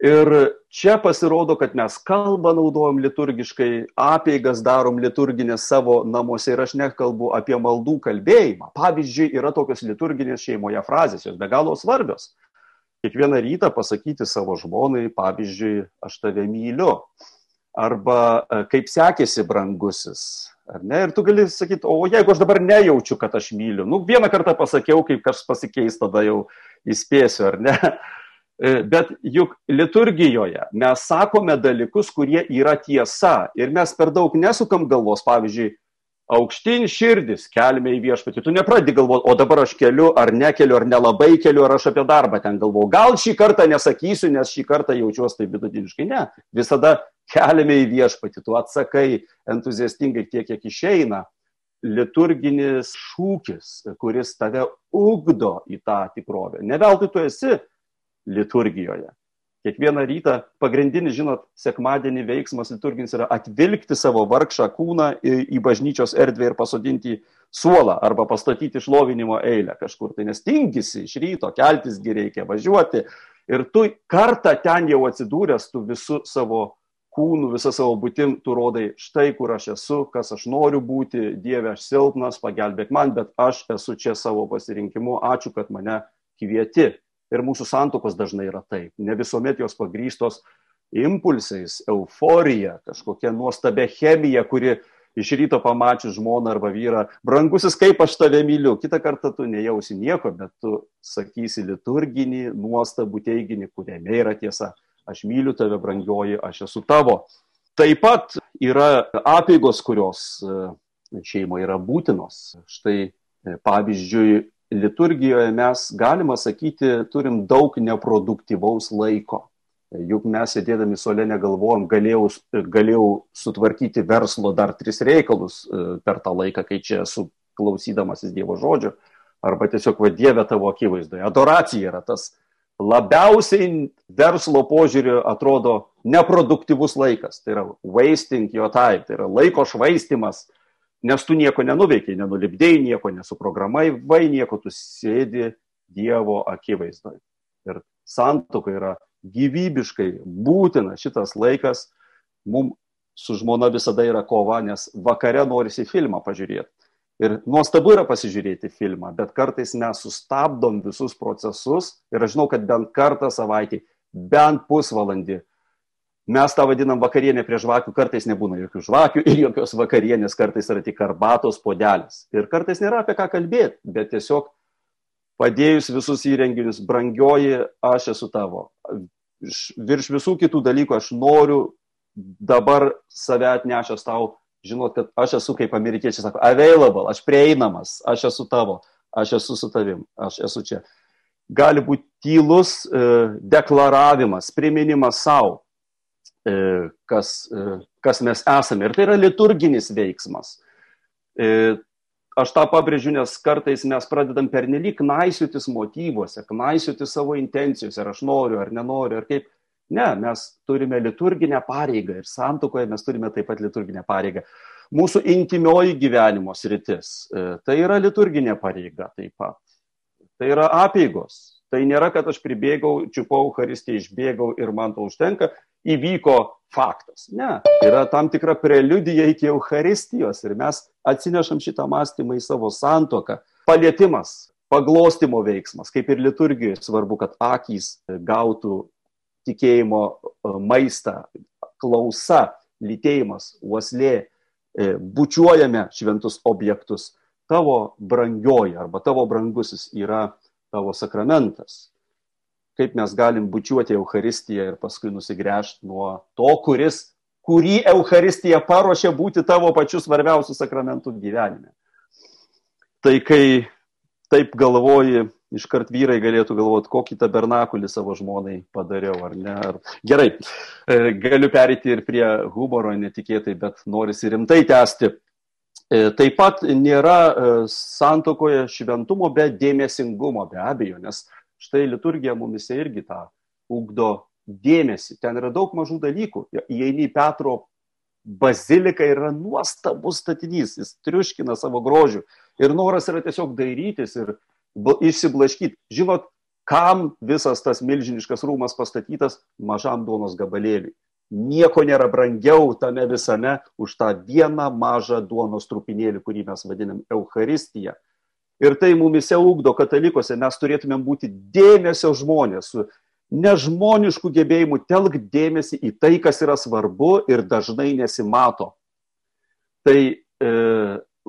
Ir čia pasirodo, kad mes kalbą naudojam liturgiškai, apeigas darom liturginės savo namuose ir aš nekalbu apie maldų kalbėjimą. Pavyzdžiui, yra tokios liturginės šeimoje frazės, jos be galo svarbios. Kiekvieną rytą pasakyti savo žmonai, pavyzdžiui, aš tave myliu. Arba kaip sekėsi brangusis. Ar ne? Ir tu gali sakyti, o jeigu aš dabar nejaučiu, kad aš myliu, nu vieną kartą pasakiau, kaip kažkas pasikeis, tada jau įspėsiu, ar ne? E, bet juk liturgijoje mes sakome dalykus, kurie yra tiesa ir mes per daug nesukam galvos, pavyzdžiui, aukštin širdis, kelime į viešpatį. Tu nepradedi galvoti, o dabar aš keliu, ar nekeliu, ar nelabai keliu, ar aš apie darbą ten galvoju. Gal šį kartą nesakysiu, nes šį kartą jaučiuosi taip vidutiniškai. Ne, visada keliame į viešpatį, tu atsakai entuziastingai tiek, kiek išeina. Liturginis šūkis, kuris tave ugdo į tą tikrovę. Ne veltui tu esi liturgijoje. Kiekvieną rytą pagrindinis, žinot, sekmadienį veiksmas liturginis yra atvilkti savo vargšą kūną į, bažnyčios erdvę ir pasodinti suolą arba pastatyti šlovinimo eilę kažkur. Tai nes tingisi iš ryto, keltisgi reikia važiuoti. Ir tu kartą ten jau atsidūręs, tu visų savo kūnų, visą savo būtim, tu rodai štai, kur aš esu, kas aš noriu būti, Dieve, aš silpnas, pagelbėk man, bet aš esu čia savo pasirinkimu, ačiū, kad mane kvieti ir mūsų santokos dažnai yra taip. Ne visuomet jos pagrystos impulsais, euforija, kažkokia nuostabia chemija, kuri iš ryto pamačius žmoną arba vyrą, brangusis, kaip aš tave myliu, kitą kartą tu nejausi nieko, bet tu sakysi liturginį, nuostabų teiginį, kuriame yra tiesa. Aš myliu tave, brangioji, aš esu tavo. Taip pat yra apėgos, kurios e, šeimoje yra būtinos. Štai e, pavyzdžiui, liturgijoje mes, galima sakyti, turim daug neproduktyvaus laiko. Juk mes sėdėdami solė negalvojom, galėjau, galėjau sutvarkyti verslo dar tris reikalus e, per tą laiką, kai čia esu klausydamasis Dievo žodžio, arba tiesiog va Dieve tavo akivaizdoje. Adoracija yra tas labiausiai verslo požiūriu atrodo neproduktyvus laikas. Tai yra wasting your time, tai yra laiko švaistimas, nes tu nieko nenuveikiai, nenulipdėjai, nieko nesuprogramavai, nieko tu sėdi Dievo akivaizdoje. Ir santoka yra gyvybiškai būtina šitas laikas, mums su žmona visada yra kova, nes vakare norisi filmą pažiūrėti. Ir nuostabu yra pasižiūrėti filmą, bet kartais mes sustabdom visus procesus ir aš žinau, kad bent kartą savaitį, bent pusvalandį Mes tą vadinam vakarienė prie žvakių, kartais nebūna jokių žvakių ir jokios vakarienės, kartais yra tik arbatos podelis. Ir kartais nėra apie ką kalbėti, bet tiesiog padėjus visus įrenginius, brangioji, aš esu tavo. Virš visų kitų dalykų aš noriu dabar save atnešęs tau, žinot, kad aš esu, kaip amerikiečiai sako, available, aš prieinamas, aš esu tavo, aš esu su tavim, aš esu čia. Gali būti tylus e, deklaravimas, priminimas savo E, kas, e, kas mes esame. Ir tai yra liturginis veiksmas. E, aš tą pabrėžiu, nes kartais mes pradedam pernelyg naisiotis motyvuose, naisiotis savo intencijose, ar aš noriu, ar nenoriu, ar kaip. Ne, mes turime liturginę pareigą ir santokoje mes turime taip pat liturginę pareigą. Mūsų intimioji gyvenimo sritis, tai yra liturginė pareiga taip pat. Tai yra apėgos. Tai nėra, kad aš pribėgau, čiupau Euharistiją, išbėgau ir man to užtenka įvyko faktas. Ne, yra tam tikra preliudija iki Euharistijos ir mes atsinešam šitą mąstymą į savo santoką. Palietimas, paglostimo veiksmas, kaip ir liturgijoje svarbu, kad akys gautų tikėjimo e, maistą, klausa, lytėjimas, uoslė, e, bučiuojame šventus objektus. Tavo brangioji arba tavo brangusis yra tavo sakramentas kaip mes galim bučiuoti Euharistiją ir paskui nusigręžti nuo to, kuris, kurį Euharistija paruošė būti tavo pačiu svarbiausiu sakramentu gyvenime. Tai kai taip galvoji, iškart vyrai galėtų galvoti, kokį tabernakulį savo žmonai padariau, ar ne. Ar... Gerai, e, galiu perėti ir prie humoro netikėtai, bet norisi rimtai tęsti. E, taip pat nėra e, santokoje šventumo be dėmesingumo, be abejo, nes Štai liturgija mumise irgi tą ugdo dėmesį. Ten yra daug mažų dalykų. Įeini į Petro baziliką yra nuostabus statinys, jis triuškina savo grožių. Ir noras yra tiesiog dairytis ir išsiblaškyti. Žinot, kam visas tas milžiniškas rūmas pastatytas mažam duonos gabalėliui. Nieko nėra brangiau tame visame už tą vieną mažą duonos trupinėlį, kurį mes vadinam Euharistiją ir tai mumise ugdo katalikose, mes turėtumėm būti dėmesio žmonės, su nežmonišku gebėjimu telk dėmesį į tai, kas yra svarbu ir dažnai nesimato. Tai e,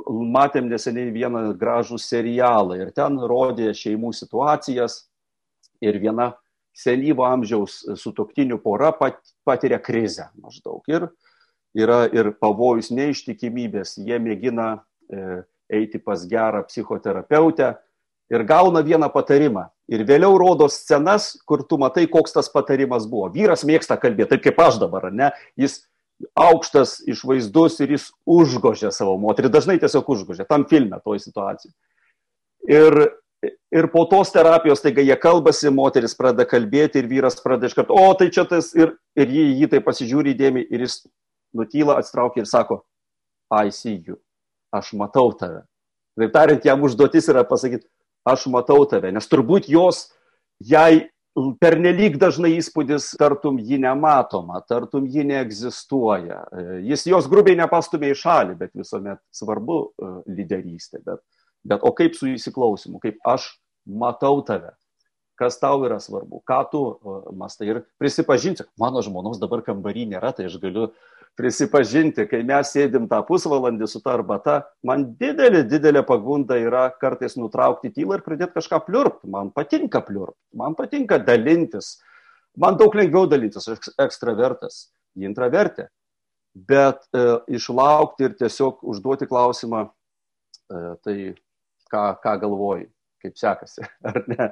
matėm neseniai vieną gražų serialą ir ten rodė šeimų situacijas ir viena senyvo amžiaus sutoktinių pora pat, patiria krizę maždaug. Ir yra ir pavojus neištikimybės, jie mėgina e, eiti pas gerą psichoterapeutę ir gauna vieną patarimą. Ir vėliau rodo scenas, kur tu matai, koks tas patarimas buvo. Vyras mėgsta kalbėti, taip kaip aš dabar, ne? Jis aukštas, išvaizdus ir jis užgožė savo moterį, dažnai tiesiog užgožė, tam filme toj situacijai. Ir, ir po tos terapijos, taigi jie kalbasi, moteris pradeda kalbėti ir vyras pradeda iš karto, o tai čia tas, ir, ir jį, jį tai pasižiūri įdėmiai ir jis nutyla, atsitraukia ir sako, I see you, aš matau tave. Taip tariant, jam užduotis yra pasakyti, aš matau tave, nes turbūt jos jai pernelyg dažnai įspūdis, tartum ji nematoma, tartum ji neegzistuoja. E, jis jos grubiai nepastumė į šalį, bet visuomet svarbu e, lyderystė. Bet, bet o kaip su įsiklausimu, kaip aš matau tave, kas tau yra svarbu, ką tu e, mastai ir prisipažinti, mano žmonos dabar kambarį nėra, tai aš galiu uh, prisipažinti, kai mes sėdim tą pusvalandį su ta arbata, man didelė, didelė pagunda yra kartais nutraukti tylą ir pradėti kažką pliurpti. Man patinka pliurpti, man patinka dalintis. Man daug lengviau dalytis, aš ekstravertas, ji intravertė. Bet e, išlaukti ir tiesiog užduoti klausimą, e, tai ką, ką galvoji, kaip sekasi, ar ne.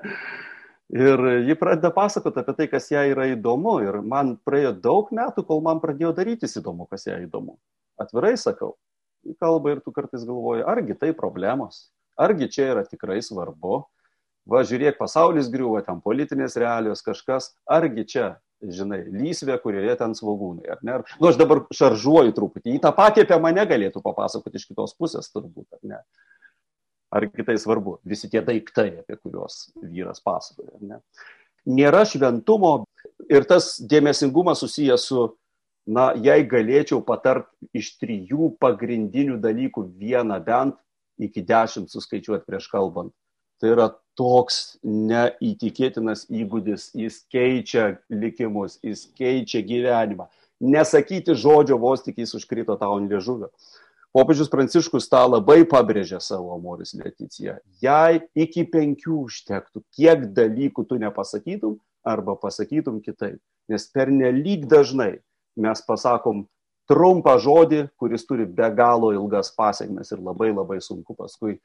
Ir ji pradeda pasakoti apie tai, kas jai yra įdomu. Ir man praėjo daug metų, kol man pradėjo darytis įdomu, kas jai įdomu. Atvirai sakau, į kalbą ir tu kartais galvoji, argi tai problemos, argi čia yra tikrai svarbu. Va, žiūrėk, pasaulis griūva, ten politinės realijos kažkas, argi čia, žinai, lysvė, kurioje ten svogūnai, ar ne? Nu, aš dabar šaržuoju truputį, į tą patį apie mane galėtų papasakoti iš kitos pusės, turbūt, ar ne? Ar kitai svarbu, visi tie daiktai, apie kuriuos vyras pasakoja. Ne? Nėra šventumo ir tas dėmesingumas susijęs su, na, jei galėčiau patart iš trijų pagrindinių dalykų vieną bent iki dešimt suskaičiuoti prieš kalbant. Tai yra toks neįtikėtinas įgūdis, jis keičia likimus, jis keičia gyvenimą. Nesakyti žodžio vos tik jis užkrito tau ant liežuvio. Popiežius Pranciškus tą labai pabrėžė savo amoris Leticiją. Jei iki penkių užtektų, kiek dalykų tu nepasakytum arba pasakytum kitaip. Nes per nelik dažnai mes pasakom trumpą žodį, kuris turi be galo ilgas pasiekmes ir labai labai sunku paskui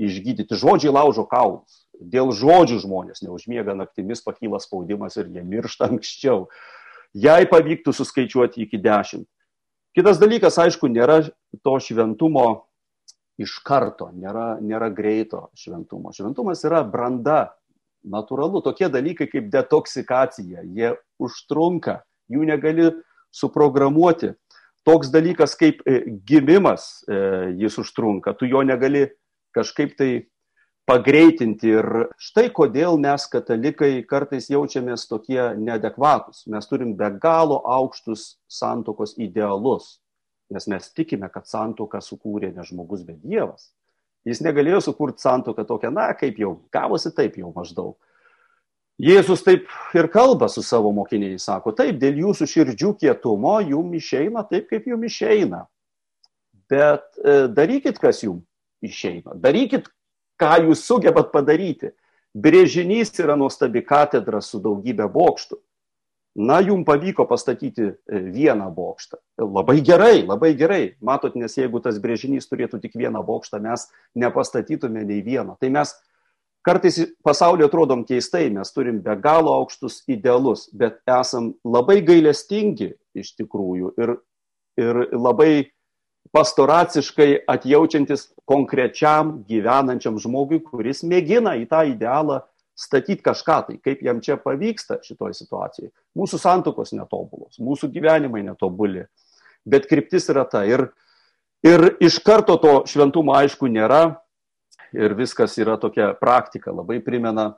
išgydyti. Žodžiai laužo kaulus. Dėl žodžių žmonės neužmiega naktimis, pakyla spaudimas ir jie miršta anksčiau. Jei pavyktų suskaičiuoti iki dešimt, Kitas dalykas, aišku, nėra to šventumo iš karto, nėra, nėra greito šventumo. Šventumas yra branda, natūralu. Tokie dalykai kaip detoksikacija, jie užtrunka, jų negali suprogramuoti. Toks dalykas kaip e, gimimas, e, jis užtrunka, tu jo negali kažkaip tai pagreitinti. Ir štai kodėl mes, katalikai, kartais jaučiamės tokie neadekvatus. Mes turim be galo aukštus santokos idealus, nes mes tikime, kad santoką sukūrė ne žmogus, bet Dievas. Jis negalėjo sukurti santoką tokią, na, kaip jau, gavosi taip jau maždaug. Jėzus taip ir kalba su savo mokiniais, sako, taip, dėl jūsų širdžių kietumo jum išeina taip, kaip jum išeina. Bet e, darykit, kas jum išeina. Darykit, ką jūs sugebat padaryti. Brėžinys yra nuostabi katedra su daugybė bokštų. Na, jums pavyko pastatyti e, vieną bokštą. Labai gerai, labai gerai. Matot, nes jeigu tas brėžinys turėtų tik vieną bokštą, mes nepastatytume nei vieno. Tai mes kartais pasaulyje atrodom keistai, mes turim be galo aukštus idealus, bet esam labai gailestingi iš tikrųjų ir, ir labai pastoraciškai atjaučiantis konkrečiam gyvenančiam žmogui, kuris mėgina į tą idealą statyti kažką tai, kaip jam čia pavyksta šitoje situacijoje. Mūsų santokos netobulos, mūsų gyvenimai netobuli, bet kryptis yra ta. Ir, ir iš karto to šventumo aišku nėra ir viskas yra tokia praktika, labai primena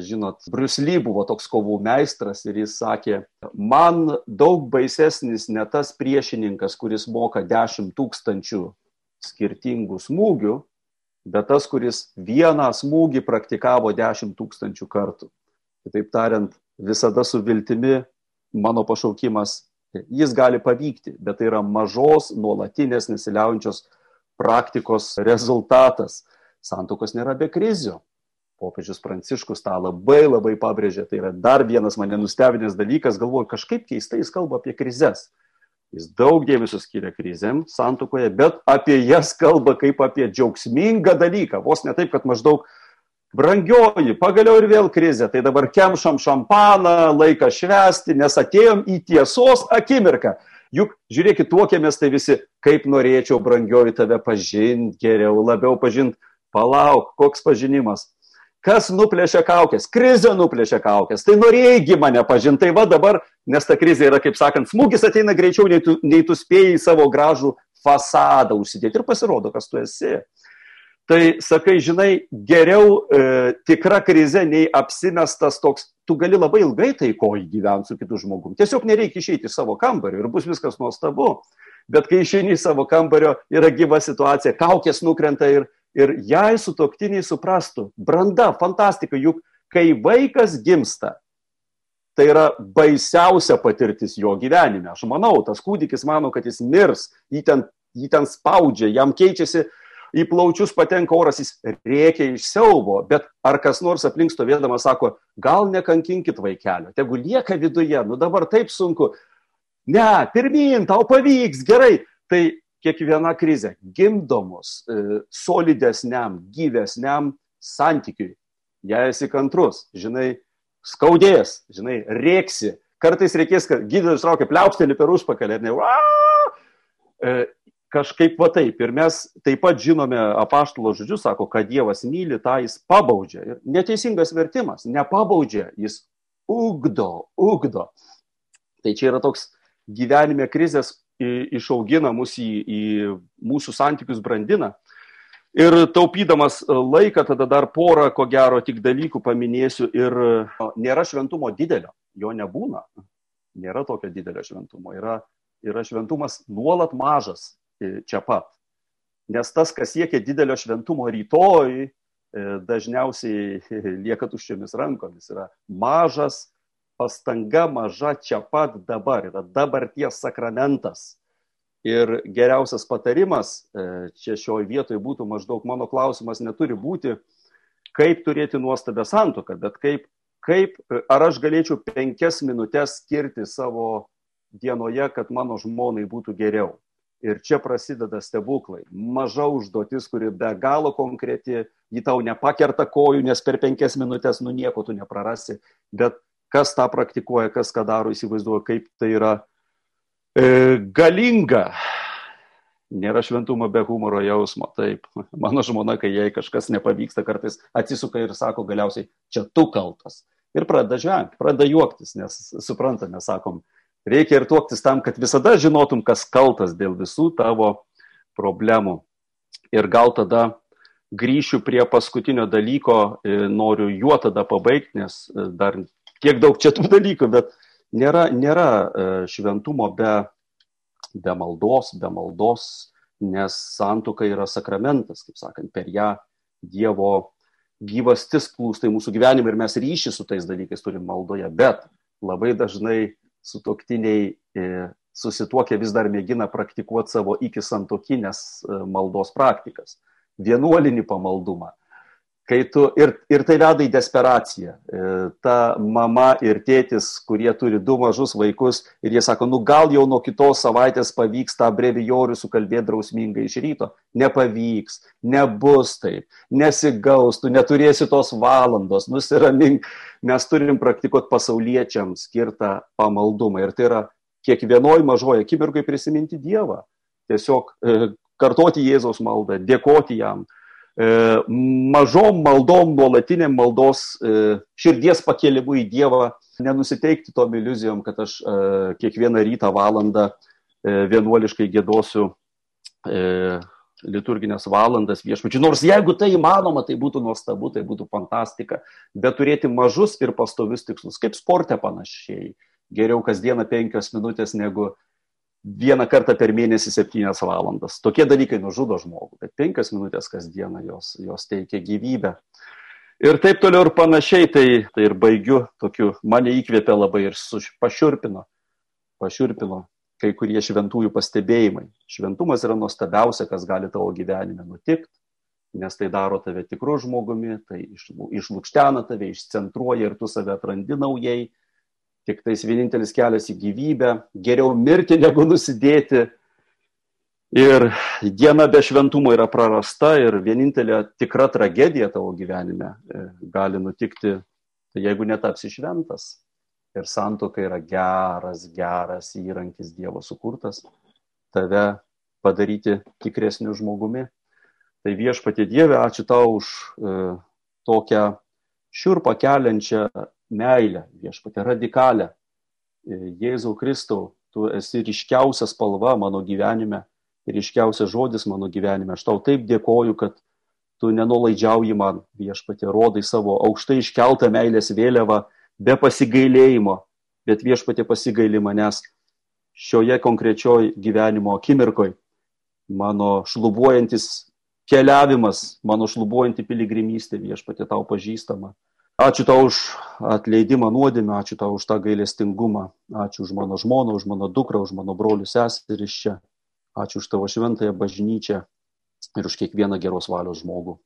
žinot, Bruce Lee buvo toks kovų meistras ir jis sakė, man daug baisesnis ne tas priešininkas, kuris moka 10 tūkstančių skirtingų smūgių, bet tas, kuris vieną smūgį praktikavo 10 tūkstančių kartų. Kitaip tariant, visada su viltimi mano pašaukimas, jis gali pavykti, bet tai yra mažos, nuolatinės, nesiliaujančios praktikos rezultatas. Santokos nėra be krizių popiežius Pranciškus tą labai labai pabrėžė. Tai yra dar vienas mane nustebinęs dalykas, galvoju, kažkaip keistai jis kalba apie krizes. Jis daug dėmesio skiria krizėm santukoje, bet apie jas kalba kaip apie džiaugsmingą dalyką. Vos ne taip, kad maždaug brangioji, pagaliau ir vėl krizė, tai dabar kemšam šampaną, laiką švesti, nes atėjom į tiesos akimirką. Juk, žiūrėkit, tuokėmės tai visi, kaip norėčiau brangioji tave pažinti geriau, labiau pažinti, palauk, koks pažinimas. Kas nuplėšė kaukės? Krizė nuplėšė kaukės. Tai norėjai mane pažinti. Tai va dabar, nes ta krizė yra, kaip sakant, smūgis ateina greičiau, nei tu, nei tu spėjai savo gražų fasadą užsidėti ir pasirodo, kas tu esi. Tai sakai, žinai, geriau e, tikra krize nei apsimestas toks, tu gali labai ilgai taikoji gyventi su kitu žmogumi. Tiesiog nereikia išeiti iš savo kambario ir bus viskas nuostabu. Bet kai išeini iš savo kambario, yra gyva situacija, kaukės nukrenta ir, ir jei sutoktiniai suprastų, branda, fantastika, juk kai vaikas gimsta, tai yra baisiausia patirtis jo gyvenime. Aš manau, tas kūdikis mano, kad jis mirs, jį ten, jį ten spaudžia, jam keičiasi, į plaučius patenka oras, jis rėkia iš siaubo, bet ar kas nors aplink stovėdamas sako, gal nekankinkit vaikelio, tegu lieka viduje, nu dabar taip sunku. Ne, pirmin, tau pavyks, gerai. Tai kiekviena krizė gimdomus e, solidesniam, gyvesniam santykiui. Jei esi kantrus, žinai, skaudės, žinai, rėksi. Kartais reikės, kad gydytojas traukia pliaupstelį per užpakalį, ne, e, kažkaip va taip. Ir mes taip pat žinome apaštalo žodžius, sako, kad Dievas myli, tą jis pabaudžia. Ir neteisingas vertimas, nepabaudžia, jis ugdo, ugdo. Tai čia yra toks gyvenime krizės išaugina mus į, į mūsų santykius brandina. Ir taupydamas laiką, tada dar porą, ko gero, tik dalykų paminėsiu. Ir nėra šventumo didelio, jo nebūna. Nėra tokio didelio šventumo. Yra, yra šventumas nuolat mažas e, čia pat. Nes tas, kas siekia didelio šventumo rytoj, e, dažniausiai lieka tuščiomis rankomis. Yra mažas pastanga maža čia pat dabar, yra dabarties sakramentas. Ir geriausias patarimas e, čia šioje vietoje būtų maždaug mano klausimas neturi būti, kaip turėti nuostabę santoką, bet kaip, kaip, ar aš galėčiau penkias minutės skirti savo dienoje, kad mano žmonai būtų geriau. Ir čia prasideda stebuklai. Maža užduotis, kuri be galo konkreti, ji tau nepakerta kojų, nes per penkias minutės nu nieko tu neprarasi, bet kas tą praktikuoja, kas ką daro, įsivaizduoja, kaip tai yra e, galinga. Nėra šventumo be humoro jausmo. Taip, mano žmona, kai jai kažkas nepavyksta, kartais atsisuka ir sako galiausiai, čia tu kaltas. Ir pradeda žvengti, pradeda juoktis, nes supranta, mes sakom, reikia ir tuoktis tam, kad visada žinotum, kas kaltas dėl visų tavo problemų. Ir gal tada grįšiu prie paskutinio dalyko, e, noriu juo tada pabaigti, nes e, dar kiek daug čia tų dalykų, bet nėra, nėra e, šventumo be, be maldos, be maldos, nes santuoka yra sakramentas, kaip sakant, per ją Dievo gyvastis plūsta į mūsų gyvenimą ir mes ryšį su tais dalykais turim maldoje, bet labai dažnai sutoktiniai e, susituokę vis dar mėgina praktikuoti savo iki santokinės e, maldos praktikas, vienuolinį pamaldumą kai tu ir, ir tai veda į desperaciją. E, ta mama ir tėtis, kurie turi du mažus vaikus ir jie sako, nu gal jau nuo kitos savaitės pavyks tą brevijorių sukalbėti drausmingai iš ryto. Nepavyks, nebus taip, nesigaus, tu neturėsi tos valandos, nusiramink. Mes turim praktikuoti pasauliečiams skirtą pamaldumą ir tai yra kiekvienoj mažoje akimirkai prisiminti Dievą. Tiesiog e, kartoti Jėzaus maldą, dėkoti jam E, mažom maldom, nuolatiniam maldos e, širdies pakėlimu į Dievą, nenusiteikti tom iliuzijom, kad aš e, kiekvieną rytą valandą vienuoliškai gėdosiu liturginės valandas viešpačiui. Nors jeigu tai įmanoma, tai būtų nuostabu, tai būtų fantastika, bet turėti mažus ir pastovius tikslus, kaip sporte panašiai. Geriau kasdieną penkios minutės negu vieną kartą per mėnesį septynias valandas. Tokie dalykai nužudo žmogų, bet penkias minutės kasdieną jos, jos teikia gyvybę. Ir taip toliau ir panašiai, tai, tai ir baigiu tokiu, mane įkvėpė labai ir su, pašiurpino, pašiurpino kai kurie šventųjų pastebėjimai. Šventumas yra nuostabiausia, kas gali tavo gyvenime nutikti, nes tai daro tave tikrų žmogumi, tai išlūkštena tave, išcentruoja ir tu save atrandi naujai, tik tais vienintelis kelias į gyvybę, geriau mirti negu nusidėti. Ir diena be šventumo yra prarasta ir vienintelė tikra tragedija tavo gyvenime e, gali nutikti, tai jeigu netapsi šventas. Ir santoka yra geras, geras įrankis Dievo sukurtas, tave padaryti tikresniu žmogumi. Tai viešpatie Dieve, ačiū tau už e, tokią šiurpą keliančią meilę, viešpatė radikalę. E, Jėzau Kristau, tu esi ryškiausia spalva mano gyvenime, ryškiausias žodis mano gyvenime. Aš tau taip dėkoju, kad tu nenolaidžiauji man, viešpatė, rodai savo aukštai iškeltą meilės vėliavą be pasigailėjimo, bet viešpatė pasigaili manęs šioje konkrečioj gyvenimo akimirkoj. Mano šlubuojantis keliavimas, mano šlubuojanti piligrimystė viešpatė tau pažįstama. Ačiū tau už atleidimą nuodėmę, ačiū tau už tą gailestingumą, ačiū už mano žmoną, už mano dukrą, už mano brolius seseris čia, ačiū už tavo šventąją bažnyčią ir už kiekvieną geros valios žmogų.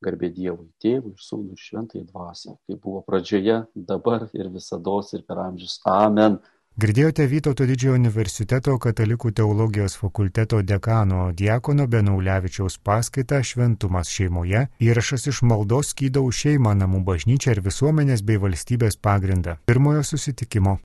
Garbė Dievui, Tėvui, Sūnui ir Šventai Dvasiai, kaip buvo pradžioje, dabar ir visada ir per amžius. Amen. Girdėjote Vytauto didžiojo universiteto katalikų teologijos fakulteto dekano Diekono Benaulevičiaus paskaitą Šventumas šeimoje, įrašas iš maldos skydau šeimą namų bažnyčią ir visuomenės bei valstybės pagrindą. Pirmojo susitikimo